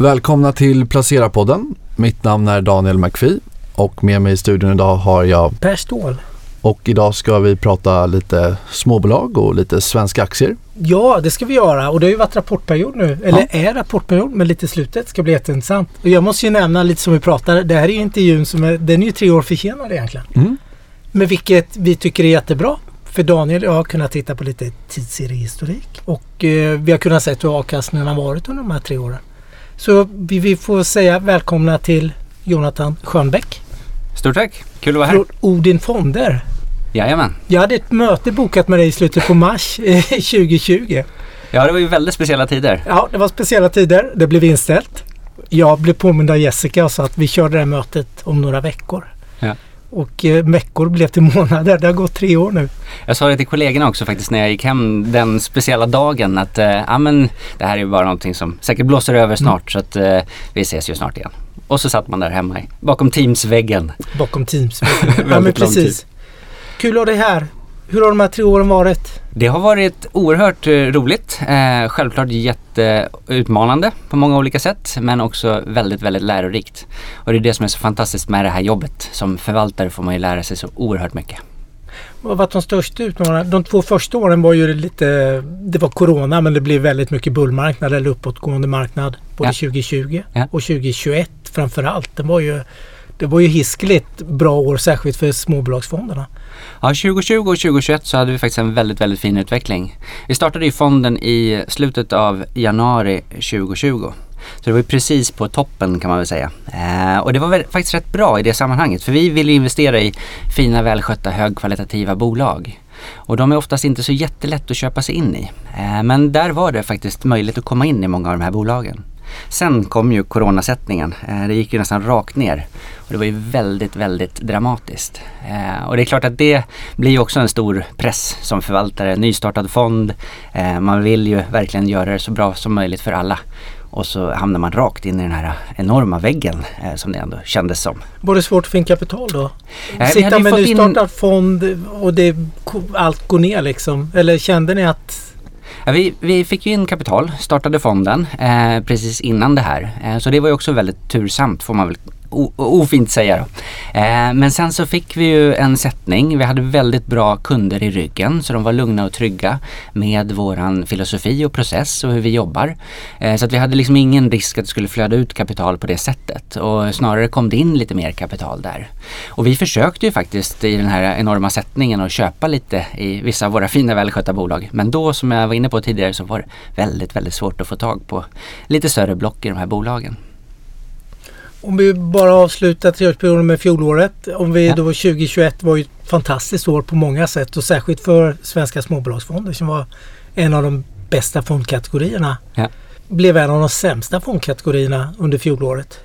Välkomna till Placera-podden. Mitt namn är Daniel McPhee och med mig i studion idag har jag Per Ståhl. och idag ska vi prata lite småbolag och lite svenska aktier. Ja, det ska vi göra och det har ju varit rapportperiod nu. Eller är rapportperiod, men lite slutet. ska bli jätteintressant. Och jag måste ju nämna lite som vi pratade. Det här är ju intervjun som är, den är ju tre år försenad egentligen. Mm. Men vilket vi tycker är jättebra. För Daniel och jag har kunnat titta på lite tidsseriehistorik. Och eh, vi har kunnat se hur avkastningen har varit under de här tre åren. Så vi, vi får säga välkomna till Jonathan Schönbeck Stort tack! Kul att vara här. från Odin Fonder. Jajamän. Jag hade ett möte bokat med dig i slutet på mars eh, 2020. Ja, det var ju väldigt speciella tider. Ja, det var speciella tider. Det blev inställt. Jag blev påmind av Jessica och sa att vi körde det här mötet om några veckor. Och eh, veckor blev till månader. Det har gått tre år nu. Jag sa det till kollegorna också faktiskt när jag gick hem den speciella dagen att eh, ja, men det här är ju bara någonting som säkert blåser över snart så att eh, vi ses ju snart igen. Och så satt man där hemma bakom Teams-väggen. Bakom Teams. ja, men precis. Kul att ha dig här. Hur har de här tre åren varit? Det har varit oerhört eh, roligt. Eh, självklart jätteutmanande på många olika sätt men också väldigt, väldigt lärorikt. Och det är det som är så fantastiskt med det här jobbet. Som förvaltare får man ju lära sig så oerhört mycket. Vad har varit de största utmaningarna? De två första åren var ju lite... Det var Corona men det blev väldigt mycket bullmarknad eller uppåtgående marknad. Både Ja. 2020 Ja. och 2021 framför allt. Det var ju, det var ju hiskeligt bra år särskilt för småbolagsfonderna. Ja, 2020 och 2021 så hade vi faktiskt en väldigt, väldigt fin utveckling. Vi startade ju fonden i slutet av januari 2020. Så det var ju precis på toppen kan man väl säga. Eh, och det var väl faktiskt rätt bra i det sammanhanget för vi vill ju investera i fina, välskötta, högkvalitativa bolag. Och de är oftast inte så jättelätt att köpa sig in i. Eh, men där var det faktiskt möjligt att komma in i många av de här bolagen. Sen kom ju coronasättningen. Eh, det gick ju nästan rakt ner. Och det var ju väldigt, väldigt dramatiskt. Eh, och det är klart att det blir också en stor press som förvaltare. Nystartad fond. Eh, man vill ju verkligen göra det så bra som möjligt för alla. Och så hamnar man rakt in i den här enorma väggen eh, som det ändå kändes som. Var det svårt att få in kapital då? hade Sitta med fått in- nystartad fond och det, allt går ner liksom. Eller kände ni att... Ja, vi, vi fick ju in kapital, startade fonden eh, precis innan det här. Eh, så det var ju också väldigt tursamt får man väl ofint säga då. Eh, men sen så fick vi ju en sättning. Vi hade väldigt bra kunder i ryggen så de var lugna och trygga med våran filosofi och process och hur vi jobbar. Eh, så att vi hade liksom ingen risk att det skulle flöda ut kapital på det sättet och snarare kom det in lite mer kapital där. Och vi försökte ju faktiskt i den här enorma sättningen att köpa lite i vissa av våra fina välskötta bolag. Men då som jag var inne på tidigare så var det väldigt, väldigt svårt att få tag på lite större block i de här bolagen. Om vi bara avslutar treårsperioden med fjolåret. Om vi Ja. då 2021 var ju ett fantastiskt år på många sätt och särskilt för svenska småbolagsfonder som var en av de bästa fondkategorierna. Ja. Blev en av de sämsta fondkategorierna under fjolåret.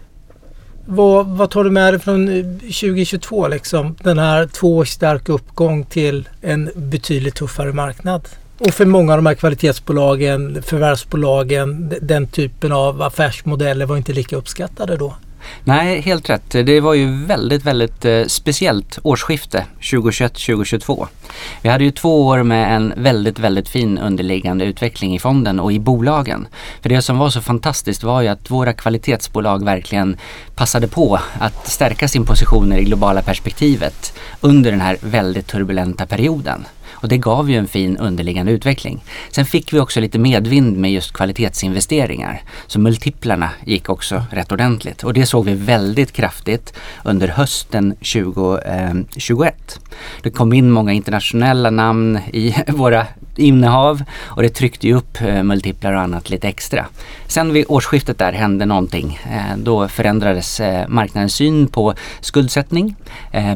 Vad, vad tar du med dig från eh, 2022 liksom? Den här två stark uppgång till en betydligt tuffare marknad. Och för många av de här kvalitetsbolagen, förvärvsbolagen, den typen av affärsmodeller var inte lika uppskattade då. Nej, helt rätt. Det var ju väldigt, väldigt eh, speciellt årsskifte 2021-2022. Vi hade ju två år med en väldigt, väldigt fin underliggande utveckling i fonden och i bolagen. För det som var så fantastiskt var ju att våra kvalitetsbolag verkligen passade på att stärka sin position i det globala perspektivet under den här väldigt turbulenta perioden. Och det gav ju en fin underliggande utveckling. Sen fick vi också lite medvind med just kvalitetsinvesteringar. Så multiplarna gick också rätt ordentligt. Och det såg vi väldigt kraftigt under hösten 2021. Eh, det kom in många internationella namn i våra innehav och det tryckte ju upp eh, multiplar och annat lite extra. Sen vid årsskiftet där hände någonting. Eh, då förändrades eh, marknadens syn på skuldsättning,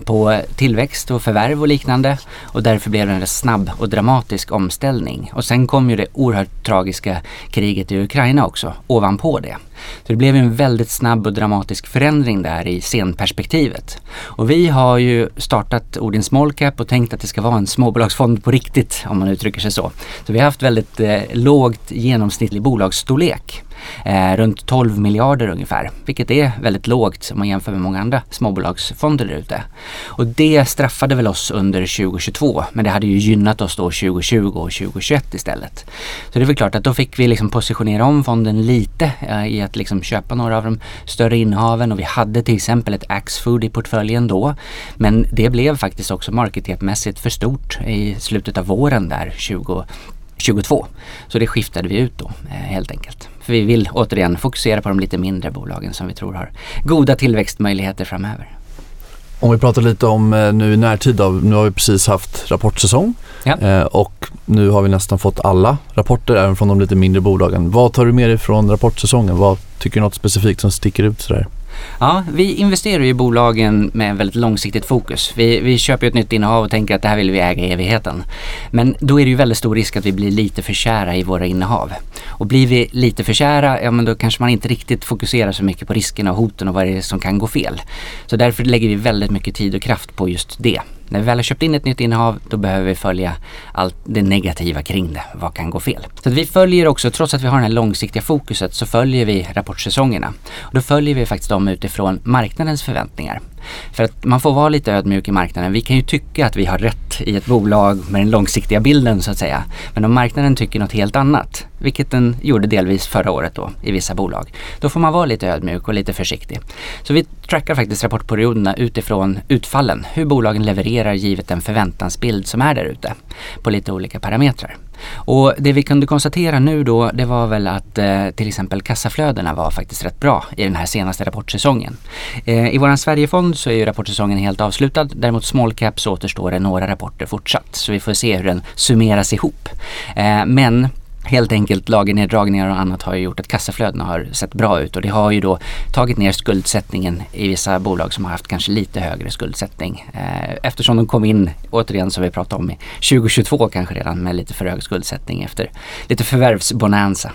på tillväxt och förvärv och liknande och därför blev det en snabb och dramatisk omställning. Och sen kom ju det oerhört tragiska kriget i Ukraina också ovanpå det. Så det blev en väldigt snabb och dramatisk förändring där i scenperspektivet. Och vi har ju startat Odin Small Cap och tänkt att det ska vara en småbolagsfond på riktigt om man uttrycker sig så. Så vi har haft väldigt eh, lågt genomsnittlig bolagsstorlek. Eh, runt 12 miljarder ungefär, vilket är väldigt lågt om man jämför med många andra småbolagsfonder där ute. Och det straffade väl oss under 2022, men det hade ju gynnat oss då 2020 och 2021 istället. Så det är väl klart att då fick vi liksom positionera om fonden lite eh, i att liksom köpa några av de större innehaven och vi hade till exempel ett Axfood i portföljen då. Men det blev faktiskt också market för stort i slutet av våren där 2022. Så det skiftade vi ut då eh, helt enkelt. För vi vill återigen fokusera på de lite mindre bolagen som vi tror har goda tillväxtmöjligheter framöver. Om vi pratar lite om eh, nu i närtid då, nu har vi precis haft rapportsäsong ja. Eh, och nu har vi nästan fått alla rapporter även från de lite mindre bolagen. Vad tar du med dig från rapportsäsongen? Vad tycker du något specifikt som sticker ut sådär? Ja, vi investerar ju i bolagen med väldigt långsiktigt fokus. Vi, vi köper ett nytt innehav och tänker att det här vill vi äga i evigheten. Men då är det ju väldigt stor risk att vi blir lite för kära i våra innehav. Och blir vi lite för kära, ja men då kanske man inte riktigt fokuserar så mycket på riskerna och hoten och vad det är som kan gå fel. Så därför lägger vi väldigt mycket tid och kraft på just det. När vi väl har köpt in ett nytt innehav då behöver vi följa allt det negativa kring det. Vad kan gå fel? Så vi följer också, trots att vi har det här långsiktiga fokuset, så följer vi rapportsäsongerna. Och då följer vi faktiskt dem utifrån marknadens förväntningar. För att man får vara lite ödmjuk i marknaden. Vi kan ju tycka att vi har rätt i ett bolag med den långsiktiga bilden så att säga. Men om marknaden tycker något helt annat, vilket den gjorde delvis förra året då i vissa bolag, då får man vara lite ödmjuk och lite försiktig. Så vi trackar faktiskt rapportperioderna utifrån utfallen, hur bolagen levererar givet den förväntansbild som är där ute på lite olika parametrar. Och det vi kunde konstatera nu då det var väl att eh, till exempel kassaflödena var faktiskt rätt bra i den här senaste rapportsäsongen. Eh, I våran Sverigefond så är ju rapportsäsongen helt avslutad. Däremot small cap så återstår det några rapporter fortsatt. Så vi får se hur den summeras ihop. Eh, men helt enkelt lagerneddragningar och annat har ju gjort att kassaflödena har sett bra ut och det har ju då tagit ner skuldsättningen i vissa bolag som har haft kanske lite högre skuldsättning. Eh, eftersom de kom in, återigen som vi pratade om, 2022 kanske redan med lite för hög skuldsättning efter lite förvärvsbonanza.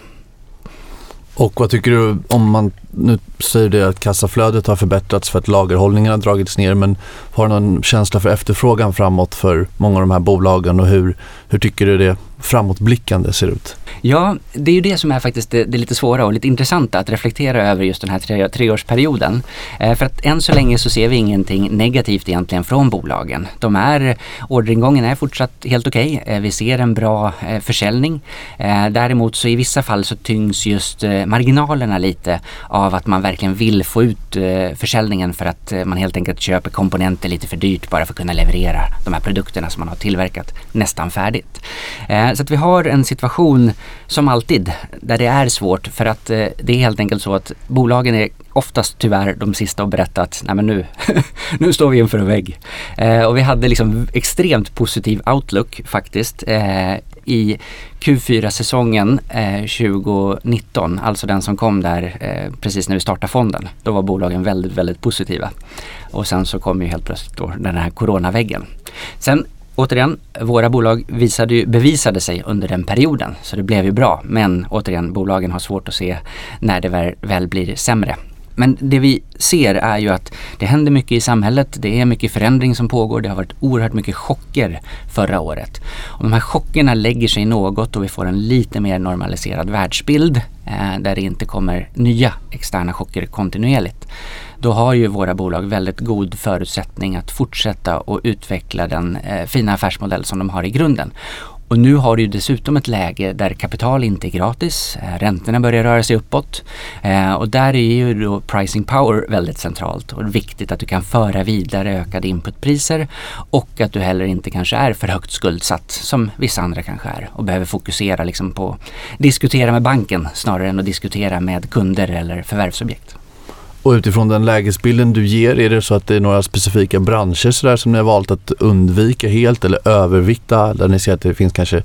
Och vad tycker du om man nu säger det att kassaflödet har förbättrats för att lagerhållningen har dragits ner men har du någon känsla för efterfrågan framåt för många av de här bolagen och hur, hur tycker du det framåtblickande ser ut? Ja, det är ju det som är faktiskt det, det lite svåra och lite intressanta att reflektera över just den här tre, treårsperioden. Eh, för att än så länge så ser vi ingenting negativt egentligen från bolagen. De är, orderingången är fortsatt helt okej. Okay. Eh, vi ser en bra eh, försäljning. Eh, däremot så i vissa fall så tyngs just eh, marginalerna lite av att man verkligen vill få ut eh, försäljningen för att eh, man helt enkelt köper komponenter lite för dyrt bara för att kunna leverera de här produkterna som man har tillverkat nästan färdigt. Eh, så att vi har en situation som alltid där det är svårt för att eh, det är helt enkelt så att bolagen är oftast tyvärr de sista att berätta att nej men nu, nu står vi inför en vägg. Eh, och vi hade liksom extremt positiv outlook faktiskt eh, i Q4-säsongen 2019, alltså den som kom där precis när vi startade fonden. Då var bolagen väldigt, väldigt positiva. Och sen så kom ju helt plötsligt då den här coronaväggen. Sen återigen, våra bolag visade bevisade sig under den perioden så det blev ju bra. Men återigen, bolagen har svårt att se när det väl, väl blir sämre. Men det vi ser är ju att det händer mycket i samhället. Det är mycket förändring som pågår. Det har varit oerhört mycket chocker förra året. Och de här chockerna lägger sig något och vi får en lite mer normaliserad världsbild eh, där det inte kommer nya externa chocker kontinuerligt. Då har ju våra bolag väldigt god förutsättning att fortsätta och utveckla den eh, fina affärsmodell som de har i grunden. Och nu har du dessutom ett läge där kapital inte är gratis. Eh, räntorna börjar röra sig uppåt. Eh, och där är ju då pricing power väldigt centralt och viktigt att du kan föra vidare ökade inputpriser och att du heller inte kanske är för högt skuldsatt som vissa andra kanske är och behöver fokusera liksom på diskutera med banken snarare än att diskutera med kunder eller förvärvsobjekt. Och utifrån den lägesbilden du ger, är det så att det är några specifika branscher så där som ni har valt att undvika helt eller övervikta där ni ser att det finns kanske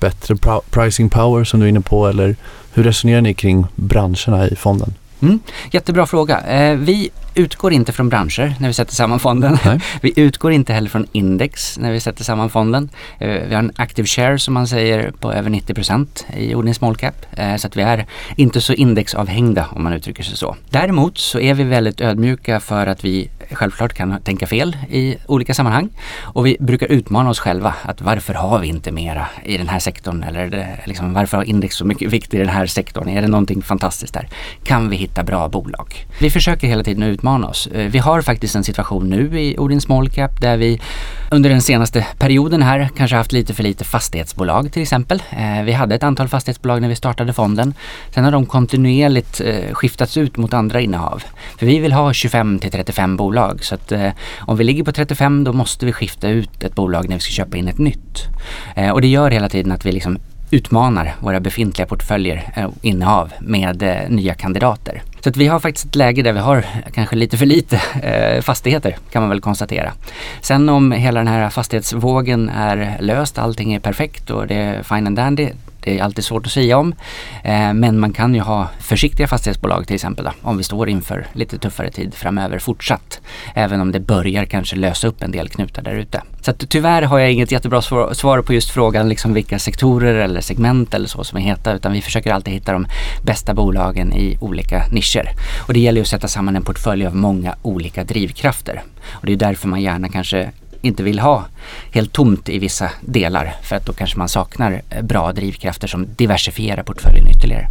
bättre pricing power som du är inne på eller hur resonerar ni kring branscherna i fonden? Mm, jättebra fråga. Eh, vi utgår inte från branscher när vi sätter samman fonden. Nej. Vi utgår inte heller från index när vi sätter samman fonden. Eh, vi har en active share som man säger på över 90% i Odin Small Cap. Eh, så att vi är inte så indexavhängda om man uttrycker sig så. Däremot så är vi väldigt ödmjuka för att vi självklart kan tänka fel i olika sammanhang. Och vi brukar utmana oss själva att varför har vi inte mera i den här sektorn? Eller det, liksom, varför har index så mycket vikt i den här sektorn? Är det någonting fantastiskt där? Kan vi hitta bra bolag? Vi försöker hela tiden utmana oss. Eh, vi har faktiskt en situation nu i Odin Small Cap där vi under den senaste perioden här kanske haft lite för lite fastighetsbolag till exempel. Eh, vi hade ett antal fastighetsbolag när vi startade fonden. Sen har de kontinuerligt eh, skiftats ut mot andra innehav. För vi vill ha 25 till 35 bolag så att eh, om vi ligger på 35 då måste vi skifta ut ett bolag när vi ska köpa in ett nytt. Eh, och det gör hela tiden att vi liksom utmanar våra befintliga portföljer och innehav med nya kandidater. Så att vi har faktiskt ett läge där vi har kanske lite för lite eh, fastigheter kan man väl konstatera. Sen om hela den här fastighetsvågen är löst, allting är perfekt och det är fine and dandy, det är alltid svårt att säga om. Eh, men man kan ju ha försiktiga fastighetsbolag till exempel då, om vi står inför lite tuffare tid framöver fortsatt. Även om det börjar kanske lösa upp en del knutar där ute. Så att, tyvärr har jag inget jättebra svar på just frågan liksom vilka sektorer eller segment eller så som är heta utan vi försöker alltid hitta de bästa bolagen i olika nischer. Och det gäller ju att sätta samman en portfölj av många olika drivkrafter. Och det är därför man gärna kanske inte vill ha helt tomt i vissa delar för att då kanske man saknar eh, bra drivkrafter som diversifierar portföljen ytterligare.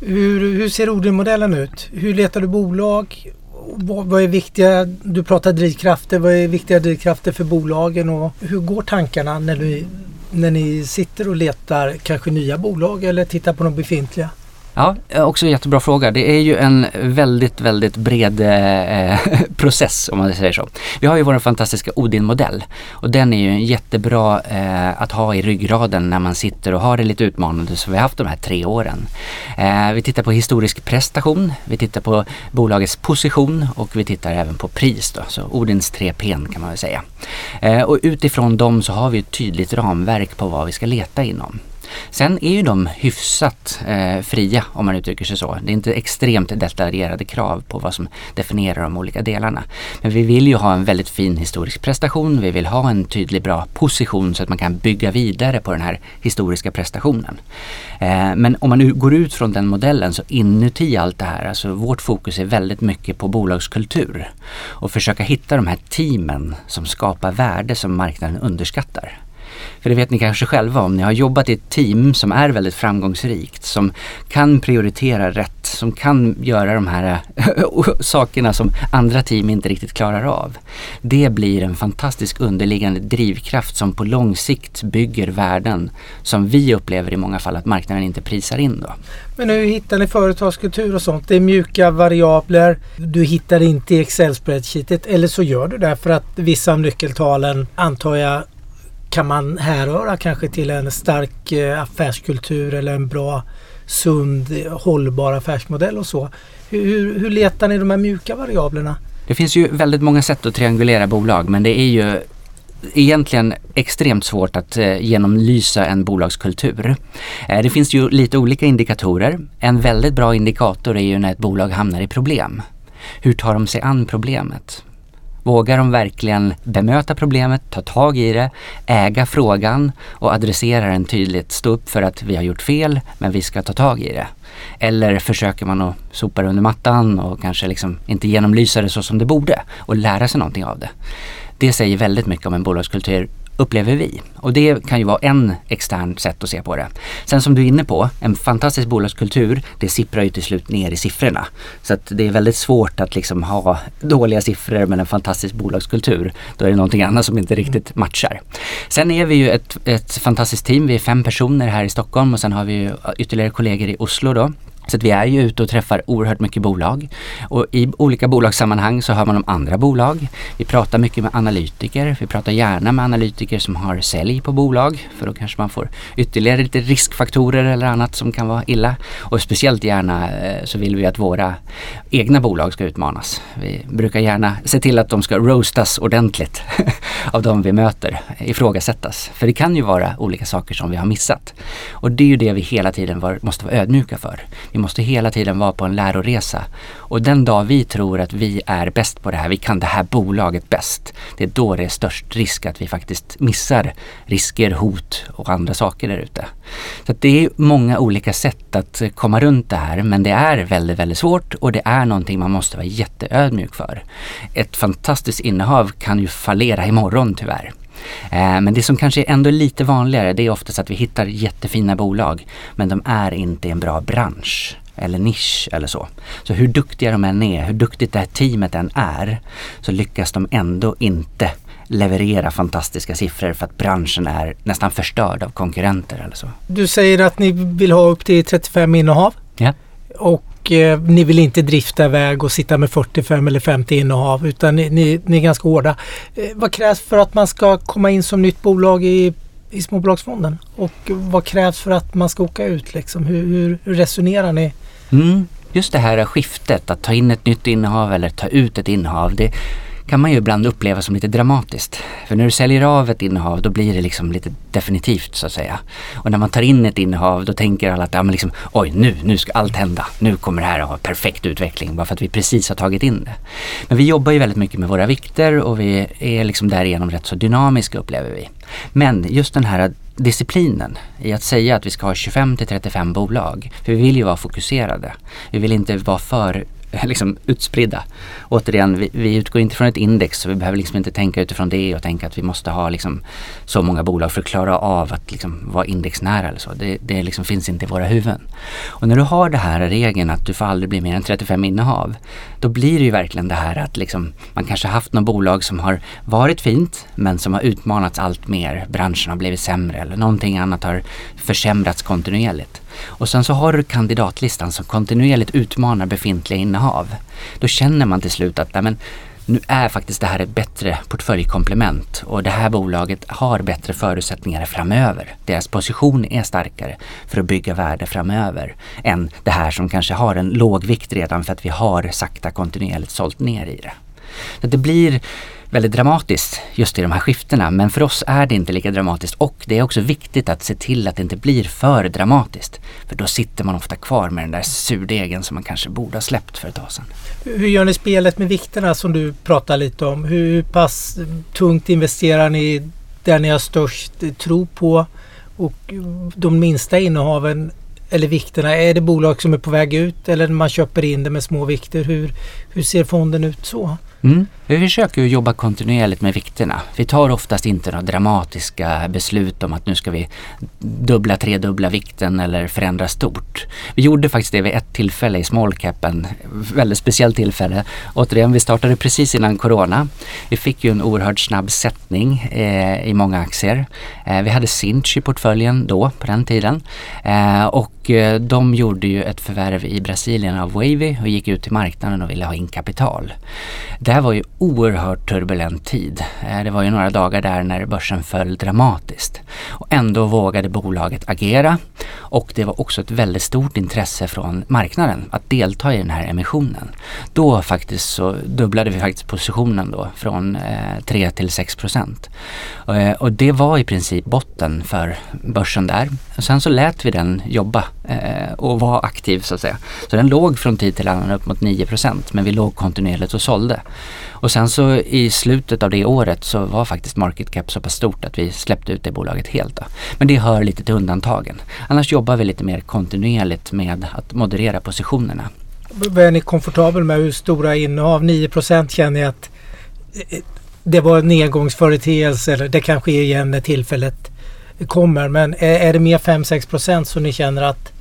Hur, hur ser Odin-modellen ut? Hur letar du bolag? Vad, vad, är viktiga, du pratar drivkrafter, vad är viktiga drivkrafter för bolagen och hur går tankarna när, du, när ni sitter och letar kanske nya bolag eller tittar på de befintliga? Ja, också en jättebra fråga. Det är ju en väldigt, väldigt bred eh, process om man säger så. Vi har ju vår fantastiska Odin-modell och den är ju jättebra eh, att ha i ryggraden när man sitter och har det lite utmanande som vi har haft de här tre åren. Eh, vi tittar på historisk prestation, vi tittar på bolagets position och vi tittar även på pris då, så Odins tre P kan man väl säga. Eh, och utifrån dem så har vi ett tydligt ramverk på vad vi ska leta inom. Sen är ju de hyfsat eh, fria om man uttrycker sig så. Det är inte extremt detaljerade krav på vad som definierar de olika delarna. Men vi vill ju ha en väldigt fin historisk prestation. Vi vill ha en tydlig bra position så att man kan bygga vidare på den här historiska prestationen. Eh, men om man nu går ut från den modellen så inuti allt det här, alltså vårt fokus är väldigt mycket på bolagskultur och försöka hitta de här teamen som skapar värde som marknaden underskattar. För det vet ni kanske själva om ni har jobbat i ett team som är väldigt framgångsrikt, som kan prioritera rätt, som kan göra de här eh, sakerna som andra team inte riktigt klarar av. Det blir en fantastisk underliggande drivkraft som på lång sikt bygger värden som vi upplever i många fall att marknaden inte prisar in då. Men hur hittar ni företagskultur och sånt? Det är mjuka variabler. Du hittar inte i Excel-spreadsheetet eller så gör du det för att vissa av nyckeltalen antar jag kan man härröra kanske till en stark eh, affärskultur eller en bra, sund, hållbar affärsmodell och så. Hur, hur letar ni de här mjuka variablerna? Det finns ju väldigt många sätt att triangulera bolag men det är ju egentligen extremt svårt att eh, genomlysa en bolagskultur. Eh, det finns ju lite olika indikatorer. En väldigt bra indikator är ju när ett bolag hamnar i problem. Hur tar de sig an problemet? Vågar de verkligen bemöta problemet, ta tag i det, äga frågan och adressera den tydligt. Stå upp för att vi har gjort fel men vi ska ta tag i det. Eller försöker man att sopa det under mattan och kanske liksom inte genomlysa det så som det borde och lära sig någonting av det. Det säger väldigt mycket om en bolagskultur upplever vi. Och det kan ju vara en extern sätt att se på det. Sen som du är inne på, en fantastisk bolagskultur, det sipprar ju till slut ner i siffrorna. Så att det är väldigt svårt att liksom ha dåliga siffror med en fantastisk bolagskultur. Då är det någonting annat som inte riktigt matchar. Sen är vi ju ett, ett fantastiskt team, vi är fem personer här i Stockholm och sen har vi ju ytterligare kollegor i Oslo då så att vi är ju ute och träffar oerhört mycket bolag. Och i olika bolagssammanhang så hör man om andra bolag. Vi pratar mycket med analytiker. Vi pratar gärna med analytiker som har sälj på bolag. För då kanske man får ytterligare lite riskfaktorer eller annat som kan vara illa. Och speciellt gärna eh, så vill vi att våra egna bolag ska utmanas. Vi brukar gärna se till att de ska roastas ordentligt. av de vi möter ifrågasättas. För det kan ju vara olika saker som vi har missat. Och det är ju det vi hela tiden var, måste vara ödmjuka för. Vi måste hela tiden vara på en läroresa. Och den dag vi tror att vi är bäst på det här, vi kan det här bolaget bäst. Det är då det är störst risk att vi faktiskt missar risker, hot och andra saker där ute. Så det är många olika sätt att komma runt det här men det är väldigt, väldigt svårt och det är någonting man måste vara jätteödmjuk för. Ett fantastiskt innehav kan ju fallera imorgon tyvärr. Eh, men det som kanske är ändå lite vanligare det är oftast att vi hittar jättefina bolag men de är inte i en bra bransch eller nisch eller så. Så hur duktiga de än är, hur duktigt det här teamet än är så lyckas de ändå inte leverera fantastiska siffror för att branschen är nästan förstörd av konkurrenter eller så. Du säger att ni vill ha upp till 35 innehav. Ja. Och eh, ni vill inte drifta iväg och sitta med 45 eller 50 innehav utan ni, ni, ni är ganska hårda. Eh, vad krävs för att man ska komma in som nytt bolag i, i småbolagsfonden? Och vad krävs för att man ska åka ut? Liksom? Hur, hur, hur resonerar ni? Mm. Just det här skiftet, att ta in ett nytt innehav eller ta ut ett innehav. Det, kan man ju ibland uppleva som lite dramatiskt. För när du säljer av ett innehav då blir det liksom lite definitivt så att säga. Och när man tar in ett innehav då tänker alla att ja, men liksom, oj nu, nu ska allt hända. Nu kommer det här att ha perfekt utveckling bara för att vi precis har tagit in det. Men vi jobbar ju väldigt mycket med våra vikter och vi är liksom därigenom rätt så dynamiska upplever vi. Men just den här disciplinen i att säga att vi ska ha 25 till 35 bolag. För vi vill ju vara fokuserade. Vi vill inte vara för liksom utspridda. Återigen, vi, vi, utgår inte från ett index så vi behöver liksom inte tänka utifrån det och tänka att vi måste ha liksom så många bolag för att klara av att liksom vara indexnära eller så. Det, det liksom finns inte i våra huvuden. Och när du har det här regeln att du får aldrig bli mer än 35 innehav, då blir det ju verkligen det här att liksom, man kanske haft något bolag som har varit fint men som har utmanats allt mer. Branschen har blivit sämre eller någonting annat har försämrats kontinuerligt. Och sen så har du kandidatlistan som kontinuerligt utmanar befintliga innehav. Då känner man till slut att nej, men, nu är faktiskt det här ett bättre portföljkomplement och det här bolaget har bättre förutsättningar framöver. Deras position är starkare för att bygga värde framöver än det här som kanske har en låg vikt redan för att vi har sakta kontinuerligt sålt ner i det. Så det blir väldigt dramatiskt just i de här skiftena. Men för oss är det inte lika dramatiskt och det är också viktigt att se till att det inte blir för dramatiskt. För då sitter man ofta kvar med den där surdegen som man kanske borde ha släppt för ett tag sedan. Hur gör ni spelet med vikterna som du pratar lite om? Hur pass tungt investerar ni där ni har störst tro på? Och de minsta innehaven eller vikterna, är det bolag som är på väg ut eller man köper in det med små vikter? Hur, hur ser fonden ut så? Mm. Vi försöker jobba kontinuerligt med vikterna. Vi tar oftast inte några dramatiska beslut om att nu ska vi dubbla, tredubbla vikten eller förändra stort. Vi gjorde faktiskt det vid ett tillfälle i small cap, en väldigt speciellt tillfälle. Återigen, vi startade precis innan corona. Vi fick ju en oerhört snabb sättning eh, i många aktier. Eh, vi hade Sinch i portföljen då, på den tiden. Eh, och eh, de gjorde ju ett förvärv i Brasilien av Wavy och gick ut till marknaden och ville ha in kapital. Det här var ju oerhört turbulent tid. Eh, det var ju några dagar där när börsen föll dramatiskt. Och ändå vågade bolaget agera och det var också ett väldigt stort intresse från marknaden att delta i den här emissionen. Då faktiskt så dubblade vi faktiskt positionen då från eh, 3 till 6 procent. Eh, och det var i princip botten för börsen där. Och sen så lät vi den jobba eh, och vara aktiv så att säga. Så den låg från tid till annan upp mot 9 procent men vi låg kontinuerligt och sålde. Och sen så i slutet av det året så var faktiskt market cap så pass stort att vi släppte ut det bolaget helt. Då. Men det hör lite till undantagen. Annars jobbar vi lite mer kontinuerligt med att moderera positionerna. Vad är ni komfortabel med? Hur stora innehav? 9% känner jag att eh, eh, det var en nedgångsföreteelse eller det kanske är igen när tillfället kommer. Men är, är det mer 5-6 procent så ni känner att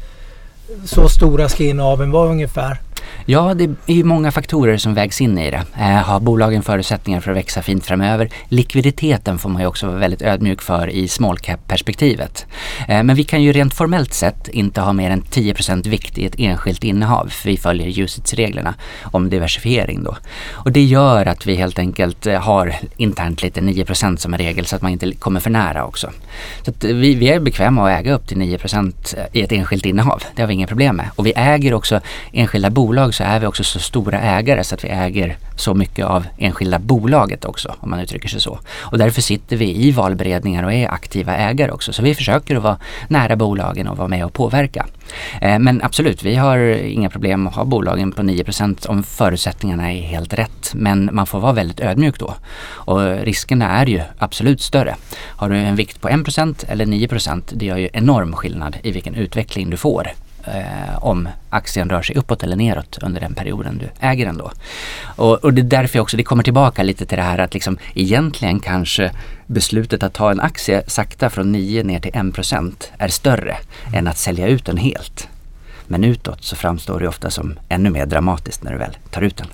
så stora ska innehaven vara ungefär? Ja, det är ju många faktorer som vägs in i det. Eh, har bolagen förutsättningar för att växa fint framöver? Likviditeten får man ju också vara väldigt ödmjuk för i small cap-perspektivet. Eh, men vi kan ju rent formellt sett inte ha mer än 10% vikt i ett enskilt innehav för vi följer UCITS-reglerna om diversifiering då. Och det gör att vi helt enkelt eh, har internt lite 9% som en regel så att man inte kommer för nära också. Så att eh, vi, vi är bekväma att äga upp till 9% eh, i ett enskilt innehav. Det har vi inga problem med. Och vi äger också enskilda bolag bolag så är vi också så stora ägare så att vi äger så mycket av enskilda bolaget också om man uttrycker sig så. Och därför sitter vi i valberedningar och är aktiva ägare också. Så vi försöker att vara nära bolagen och vara med och påverka. Eh, men absolut, vi har inga problem att ha bolagen på 9% om förutsättningarna är helt rätt. Men man får vara väldigt ödmjuk då. Och riskerna är ju absolut större. Har du en vikt på 1 eller 9% det gör ju enorm skillnad i vilken utveckling du får eh, om aktien rör sig uppåt eller neråt under den perioden du äger den då. Och, och det är därför också, det kommer tillbaka lite till det här att liksom egentligen kanske beslutet att ta en aktie sakta från 9 ner till 1% är större än att sälja ut den helt. Men utåt så framstår det ofta som ännu mer dramatiskt när du väl tar ut den.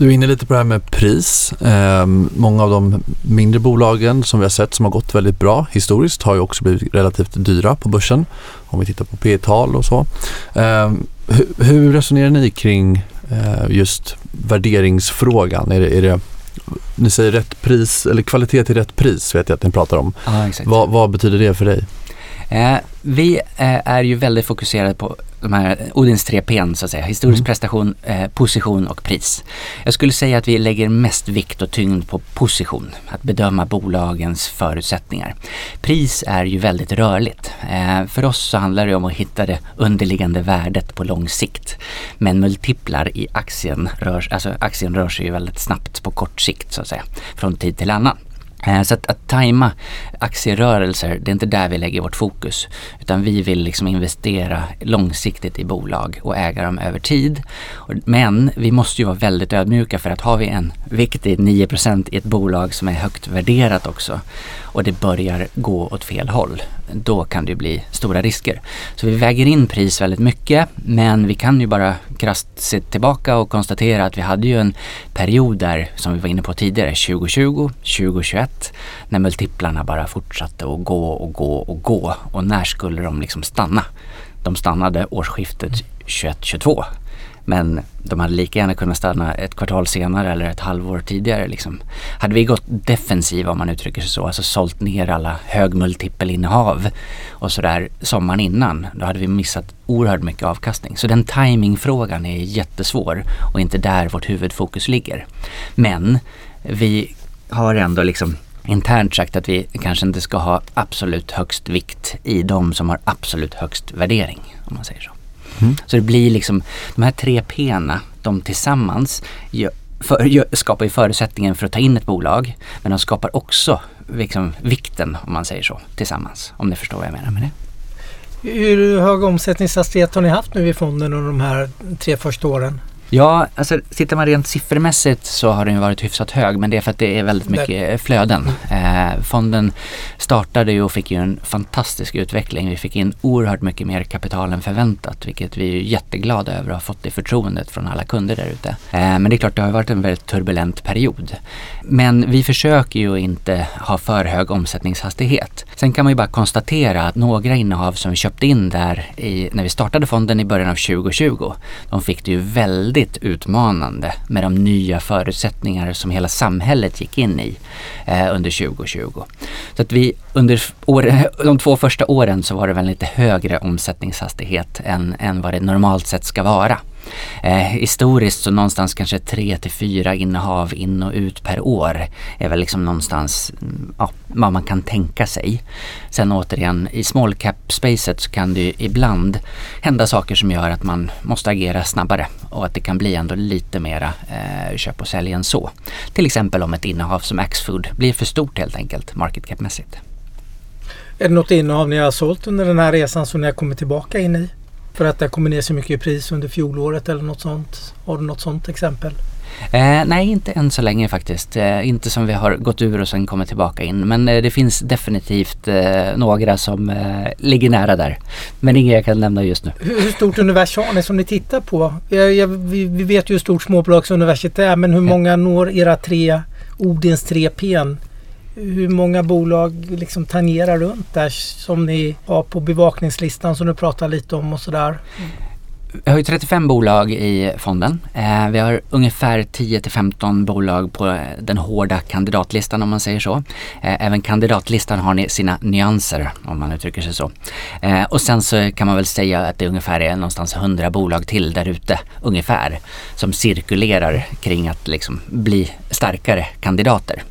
Du är inne lite på det här med pris. Eh, många av de mindre bolagen som vi har sett som har gått väldigt bra historiskt har ju också blivit relativt dyra på börsen. Om vi tittar på P tal och så. Eh, hur, hur, resonerar ni kring eh, just värderingsfrågan? Är det, är det, ni säger rätt pris eller kvalitet till rätt pris vet jag att ni pratar om. Ja, vad, vad betyder det för dig? Eh, vi eh, är ju väldigt fokuserade på de här Odins tre P så att säga. Historisk mm. prestation, eh, position och pris. Jag skulle säga att vi lägger mest vikt och tyngd på position. Att bedöma bolagens förutsättningar. Pris är ju väldigt rörligt. Eh, för oss så handlar det om att hitta det underliggande värdet på lång sikt. Men multiplar i aktien rör, alltså aktien rör sig ju väldigt snabbt på kort sikt så att säga. Från tid till annan. Eh, så att, att tajma aktierörelser, det är inte där vi lägger vårt fokus. Utan vi vill liksom investera långsiktigt i bolag och äga dem över tid. Men vi måste ju vara väldigt ödmjuka för att har vi en viktig 9% i ett bolag som är högt värderat också och det börjar gå åt fel håll, då kan det bli stora risker. Så vi väger in pris väldigt mycket men vi kan ju bara krasst se tillbaka och konstatera att vi hade ju en period där, som vi var inne på tidigare, 2020, 2021, när multiplarna bara fortsatte att gå och gå och gå. Och när skulle de liksom stanna? De stannade årsskiftet 21-22 men de hade lika gärna kunnat stanna ett kvartal senare eller ett halvår tidigare. Liksom. Hade vi gått defensiva om man uttrycker sig så, alltså sålt ner alla högmultipelinnehav och sådär sommaren innan, då hade vi missat oerhört mycket avkastning. Så den timingfrågan är jättesvår och inte där vårt huvudfokus ligger. Men vi har ändå liksom internt sagt att vi kanske inte ska ha absolut högst vikt i de som har absolut högst värdering, om man säger så. Mm. Så det blir liksom, de här tre P'na, de tillsammans gör, för, gör, skapar ju förutsättningen för att ta in ett bolag. Men de skapar också liksom, vikten, om man säger så, tillsammans. Om ni förstår vad jag menar med det. Hur hög omsättningshastighet har ni haft nu i fonden under de här tre första åren? Ja, alltså tittar man rent siffermässigt så har den varit hyfsat hög men det är för att det är väldigt mycket flöden. Eh, fonden startade ju och fick ju en fantastisk utveckling. Vi fick in oerhört mycket mer kapital än förväntat vilket vi är jätteglada över att ha fått det förtroendet från alla kunder där ute. Eh, men det är klart det har varit en väldigt turbulent period. Men vi försöker ju inte ha för hög omsättningshastighet. Sen kan man ju bara konstatera att några innehav som vi köpte in där i, när vi startade fonden i början av 2020, de fick det ju väldigt väldigt utmanande med de nya förutsättningar som hela samhället gick in i eh, under 2020. Så att vi under år, de två första åren så var det väl lite högre omsättningshastighet än, än vad det normalt sett ska vara. Eh, historiskt så någonstans kanske tre till fyra innehav in och ut per år är väl liksom någonstans mm, ja, vad man kan tänka sig. Sen återigen i small cap-spacet så kan det ju ibland hända saker som gör att man måste agera snabbare och att det kan bli ändå lite mera eh, köp och sälj än så. Till exempel om ett innehav som Axfood blir för stort helt enkelt market cap-mässigt. Är det något innehav ni har sålt under den här resan som ni har kommit tillbaka in i? För att det kommer ner så mycket i pris under fjolåret eller något sånt? Har du något sånt exempel? Eh, nej, inte än så länge faktiskt. Eh, inte som vi har gått ur och sen kommit tillbaka in. Men eh, det finns definitivt eh, några som eh, ligger nära där. Men inga jag kan nämna just nu. Hur, hur stort univers har ni som ni tittar på? Jag, jag, vi, vi, vet ju hur stort småbolagsuniversitet är men hur många når era tre Odins tre P hur många bolag liksom tangerar runt där som ni har på bevakningslistan som du pratar lite om och sådär? vi har ju 35 bolag i fonden. Eh, vi har ungefär 10 till 15 bolag på den hårda kandidatlistan om man säger så. Eh, även kandidatlistan har sina nyanser om man uttrycker sig så. Eh, och sen så kan man väl säga att det ungefär är någonstans 100 bolag till där ute ungefär som cirkulerar kring att liksom bli starkare kandidater.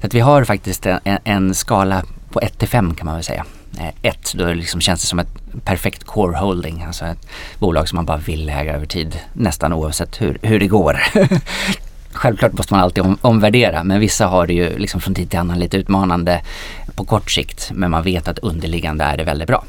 Så att vi har faktiskt en, en skala på 1 till 5 kan man väl säga. Eh, 1 då liksom känns det som ett perfekt core holding, alltså ett bolag som man bara vill äga över tid nästan oavsett hur, hur det går. Självklart måste man alltid om, omvärdera men vissa har det ju liksom från tid till annan lite utmanande på kort sikt men man vet att underliggande är det väldigt bra.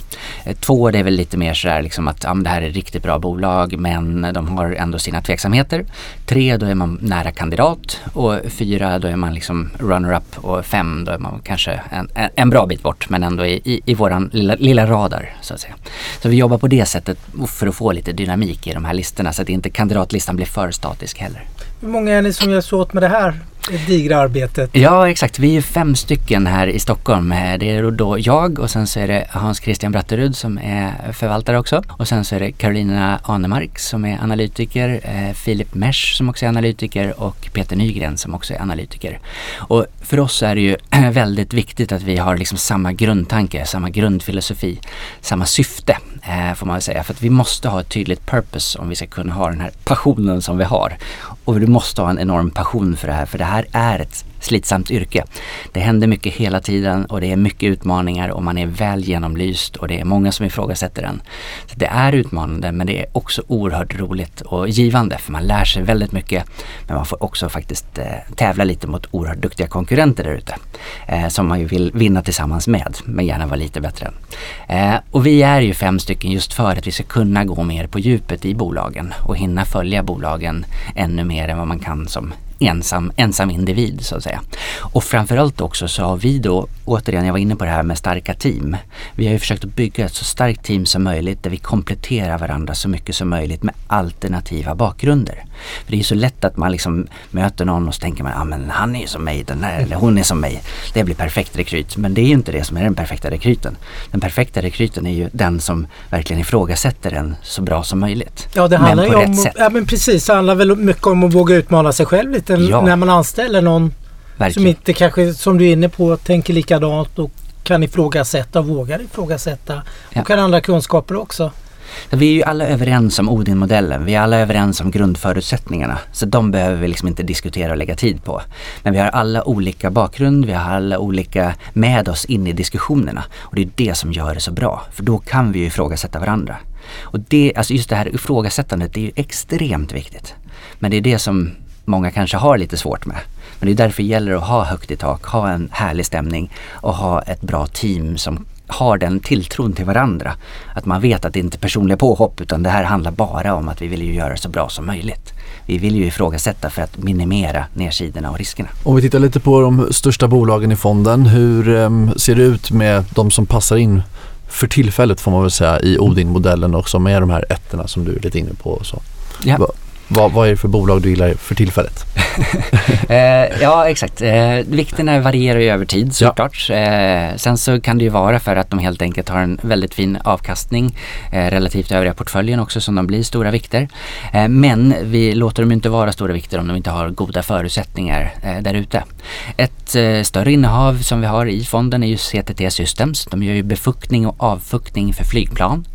Eh, två det är väl lite mer sådär liksom att ja, det här är riktigt bra bolag men de har ändå sina tveksamheter. Tre då är man nära kandidat och fyra då är man liksom runner-up och fem då är man kanske en, en bra bit bort men ändå i, i, i våran lilla, lilla radar så att säga. Så vi jobbar på det sättet för att få lite dynamik i de här listorna så att inte kandidatlistan blir för statisk heller. Hur många är ni som hjälps åt med det här digra arbetet? Ja exakt, vi är fem stycken här i Stockholm. Eh, det är då jag och sen så är det Hans Christian Bratterud som är förvaltare också. Och sen så är det Carolina Anemark som är analytiker, eh, Filip Mesch som också är analytiker och Peter Nygren som också är analytiker. Och för oss är det ju väldigt viktigt att vi har liksom samma grundtanke, samma grundfilosofi, samma syfte eh, får man väl säga. För att vi måste ha ett tydligt purpose om vi ska kunna ha den här passionen som vi har. Och du måste ha en enorm passion för det här, för det här är ett slitsamt yrke. Det händer mycket hela tiden och det är mycket utmaningar och man är väl genomlyst och det är många som ifrågasätter den. Så det är utmanande men det är också oerhört roligt och givande för man lär sig väldigt mycket men man får också faktiskt eh, tävla lite mot oerhört duktiga konkurrenter där ute eh, som man ju vill vinna tillsammans med men gärna vara lite bättre. Eh, och vi är ju fem stycken just för att vi ska kunna gå mer på djupet i bolagen och hinna följa bolagen ännu mer än vad man kan som ensam, ensam individ så att säga. Och framförallt också så har vi då, återigen jag var inne på det här med starka team. Vi har ju försökt att bygga ett så starkt team som möjligt där vi kompletterar varandra så mycket som möjligt med alternativa bakgrunder. För det är så lätt att man liksom möter någon och så tänker man, ja ah, men han är som mig, den här, eller hon är som mig. Det blir perfekt rekryt. Men det är ju inte det som är den perfekta rekryten. Den perfekta rekryten är ju den som verkligen ifrågasätter den så bra som möjligt. Ja det handlar ju om, ja men precis, det handlar väl mycket om att våga utmana sig själv lite ja. när man anställer någon Verkligen. som inte kanske, som du är inne på, tänker likadant och kan ifrågasätta och vågar ifrågasätta. Ja. Och kan andra kunskaper också. Vi är ju alla överens om Odin-modellen. Vi är alla överens om grundförutsättningarna. Så de behöver vi liksom inte diskutera och lägga tid på. Men vi har alla olika bakgrund, vi har alla olika med oss in i diskussionerna. Och det är det som gör det så bra. För då kan vi ju ifrågasätta varandra. Och det, alltså just det här ifrågasättandet, det är ju extremt viktigt. Men det är det som många kanske har lite svårt med. Men det är därför det gäller att ha högt i tak, ha en härlig stämning och ha ett bra team som har den tilltron till varandra. Att man vet att det inte är personliga påhopp utan det här handlar bara om att vi vill ju göra det så bra som möjligt. Vi vill ju ifrågasätta för att minimera nedsidorna och riskerna. Om vi tittar lite på de största bolagen i fonden, hur um, ser det ut med de som passar in för tillfället får man väl säga i Odin-modellen och som är de här ettorna som du är lite inne på och så. Ja. Vad, vad är det för bolag du gillar för tillfället? eh, ja exakt. Eh, vikterna varierar ju över tid såklart. Ja. Eh, sen så kan det ju vara för att de helt enkelt har en väldigt fin avkastning eh, relativt övriga portföljen också som de blir stora vikter. Eh, men vi låter dem inte vara stora vikter om de inte har goda förutsättningar eh, där ute. Ett eh, större innehav som vi har i fonden är ju CTT Systems. De gör ju befuktning och avfuktning för flygplan.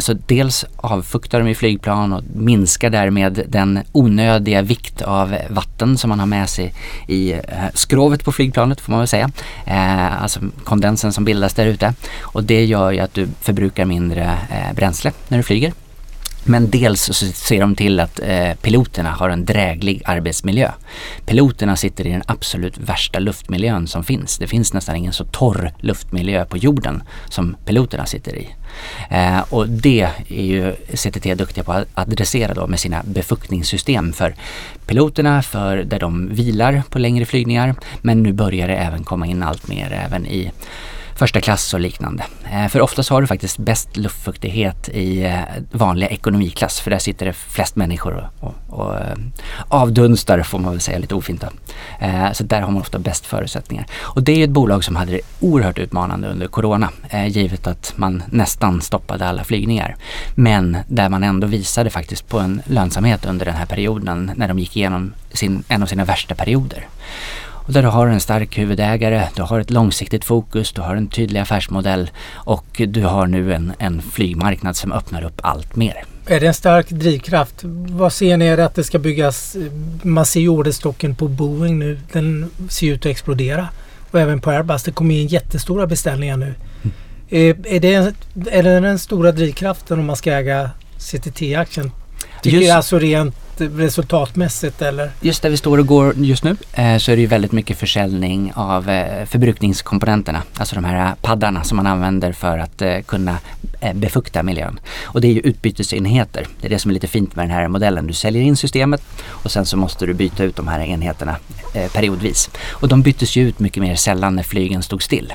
så dels avfuktar de i flygplan och minskar därmed den onödiga vikt av vatten som man har med sig i eh, skrovet på flygplanet får man väl säga. Eh, alltså kondensen som bildas där ute. Och det gör ju att du förbrukar mindre eh, bränsle när du flyger. Men dels så ser de till att eh, piloterna har en dräglig arbetsmiljö. Piloterna sitter i den absolut värsta luftmiljön som finns. Det finns nästan ingen så torr luftmiljö på jorden som piloterna sitter i. Eh, och det är ju CTT duktiga på att adressera då med sina befuktningssystem för piloterna, för där de vilar på längre flygningar. Men nu börjar det även komma in allt mer även i första klass och liknande. Eh, för oftast har du faktiskt bäst luftfuktighet i eh, vanliga ekonomiklass för där sitter det flest människor och, och, och eh, avdunstar får man väl säga lite ofint då. Så där har man ofta bäst förutsättningar. Och det är ett bolag som hade det oerhört utmanande under Corona givet att man nästan stoppade alla flygningar. Men där man ändå visade faktiskt på en lönsamhet under den här perioden när de gick igenom sin, en av sina värsta perioder. Och där du har en stark huvudägare, du har ett långsiktigt fokus, du har en tydlig affärsmodell och du har nu en, en flygmarknad som öppnar upp allt mer. Är det en stark drivkraft? Vad ser ni? Är att det ska byggas? Man ser ju orderstocken på Boeing nu. Den ser ut att explodera. Och även på Airbus. Det kommer in jättestora beställningar nu. Mm. Är, är, det, är det den stora drivkraften om man ska äga CTT-aktien? Tycker Just... alltså rent resultatmässigt eller? Just där vi står och går just nu eh, så är det ju väldigt mycket försäljning av eh, förbrukningskomponenterna. Alltså de här paddarna som man använder för att eh, kunna eh, befukta miljön. Och det är ju utbytesenheter. Det är det som är lite fint med den här modellen. Du säljer in systemet och sen så måste du byta ut de här enheterna eh, periodvis. Och de byttes ju ut mycket mer sällan när flygen stod still.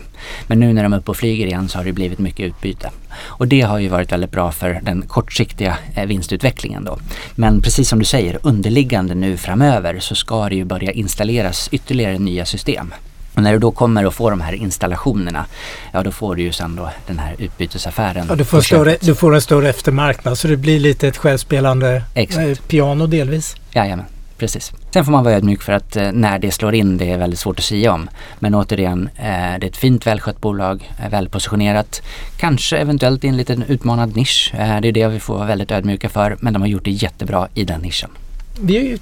Men nu när de är uppe och flyger igen så har det blivit mycket utbyte. Och det har ju varit väldigt bra för den kortsiktiga eh, vinstutvecklingen då. Men precis som du säger, underliggande nu framöver så ska det ju börja installeras ytterligare nya system. Och när du då kommer att få de här installationerna, ja då får du ju sen då den här utbytesaffären. Ja, du, får större, du får en större eftermarknad så det blir lite ett självspelande Exakt. piano delvis. Jajamän precis. Sen får man vara ödmjuk för att eh, när det slår in det är väldigt svårt att säga om. Men återigen, eh, det är ett fint välskött bolag, eh, välpositionerat. Kanske eventuellt i en liten utmanad nisch. Det är det vi får vara väldigt ödmjuka för. Men de har gjort det jättebra i den nischen. Vi har ju,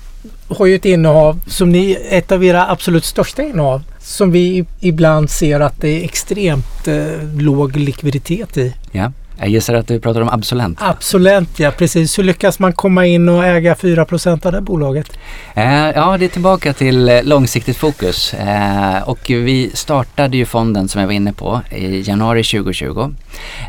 har ju ett innehav som ni, ett av era absolut största innehav som vi ibland ser att det är extremt eh, låg likviditet i. Ja. Jag gissar att du pratar om Absolent. Absolent, ja precis. Hur lyckas man komma in och äga 4% av det bolaget? Eh, ja, det är tillbaka till eh, långsiktigt fokus. Eh, och vi startade ju fonden som jag var inne på i januari 2020.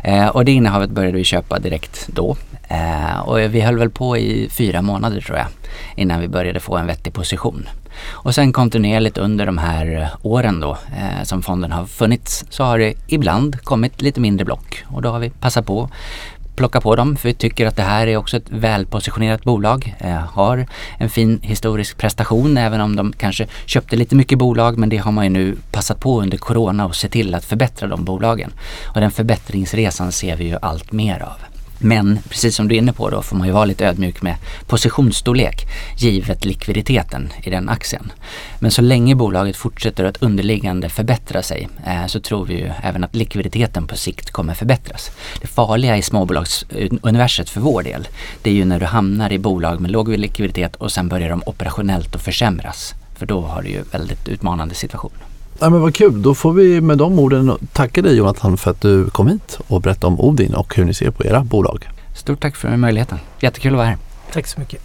Eh, och det innehavet började vi köpa direkt då. Eh, och vi höll väl på i fyra månader tror jag innan vi började få en vettig position. Och sen kontinuerligt under de här eh, åren då eh, som fonden har funnits så har det ibland kommit lite mindre block och då har vi passat på plocka på dem för vi tycker att det här är också ett välpositionerat bolag. Eh, har en fin historisk prestation även om de kanske köpte lite mycket bolag men det har man ju nu passat på under Corona och se till att förbättra de bolagen. Och den förbättringsresan ser vi ju allt mer av. Men precis som du är inne på då får man ju vara lite ödmjuk med positionsstorlek givet likviditeten i den aktien. Men så länge bolaget fortsätter att underliggande förbättra sig eh, så tror vi ju även att likviditeten på sikt kommer förbättras. Det farliga i småbolagsuniverset för vår del det är ju när du hamnar i bolag med låg likviditet och sen börjar de operationellt att försämras. För då har du ju väldigt utmanande situation. Ja, men vad kul, då får vi med de orden tacka dig Jonathan för att du kom hit och berättade om Odin och hur ni ser på era bolag. Stort tack för möjligheten. Jättekul att vara här. Tack så mycket.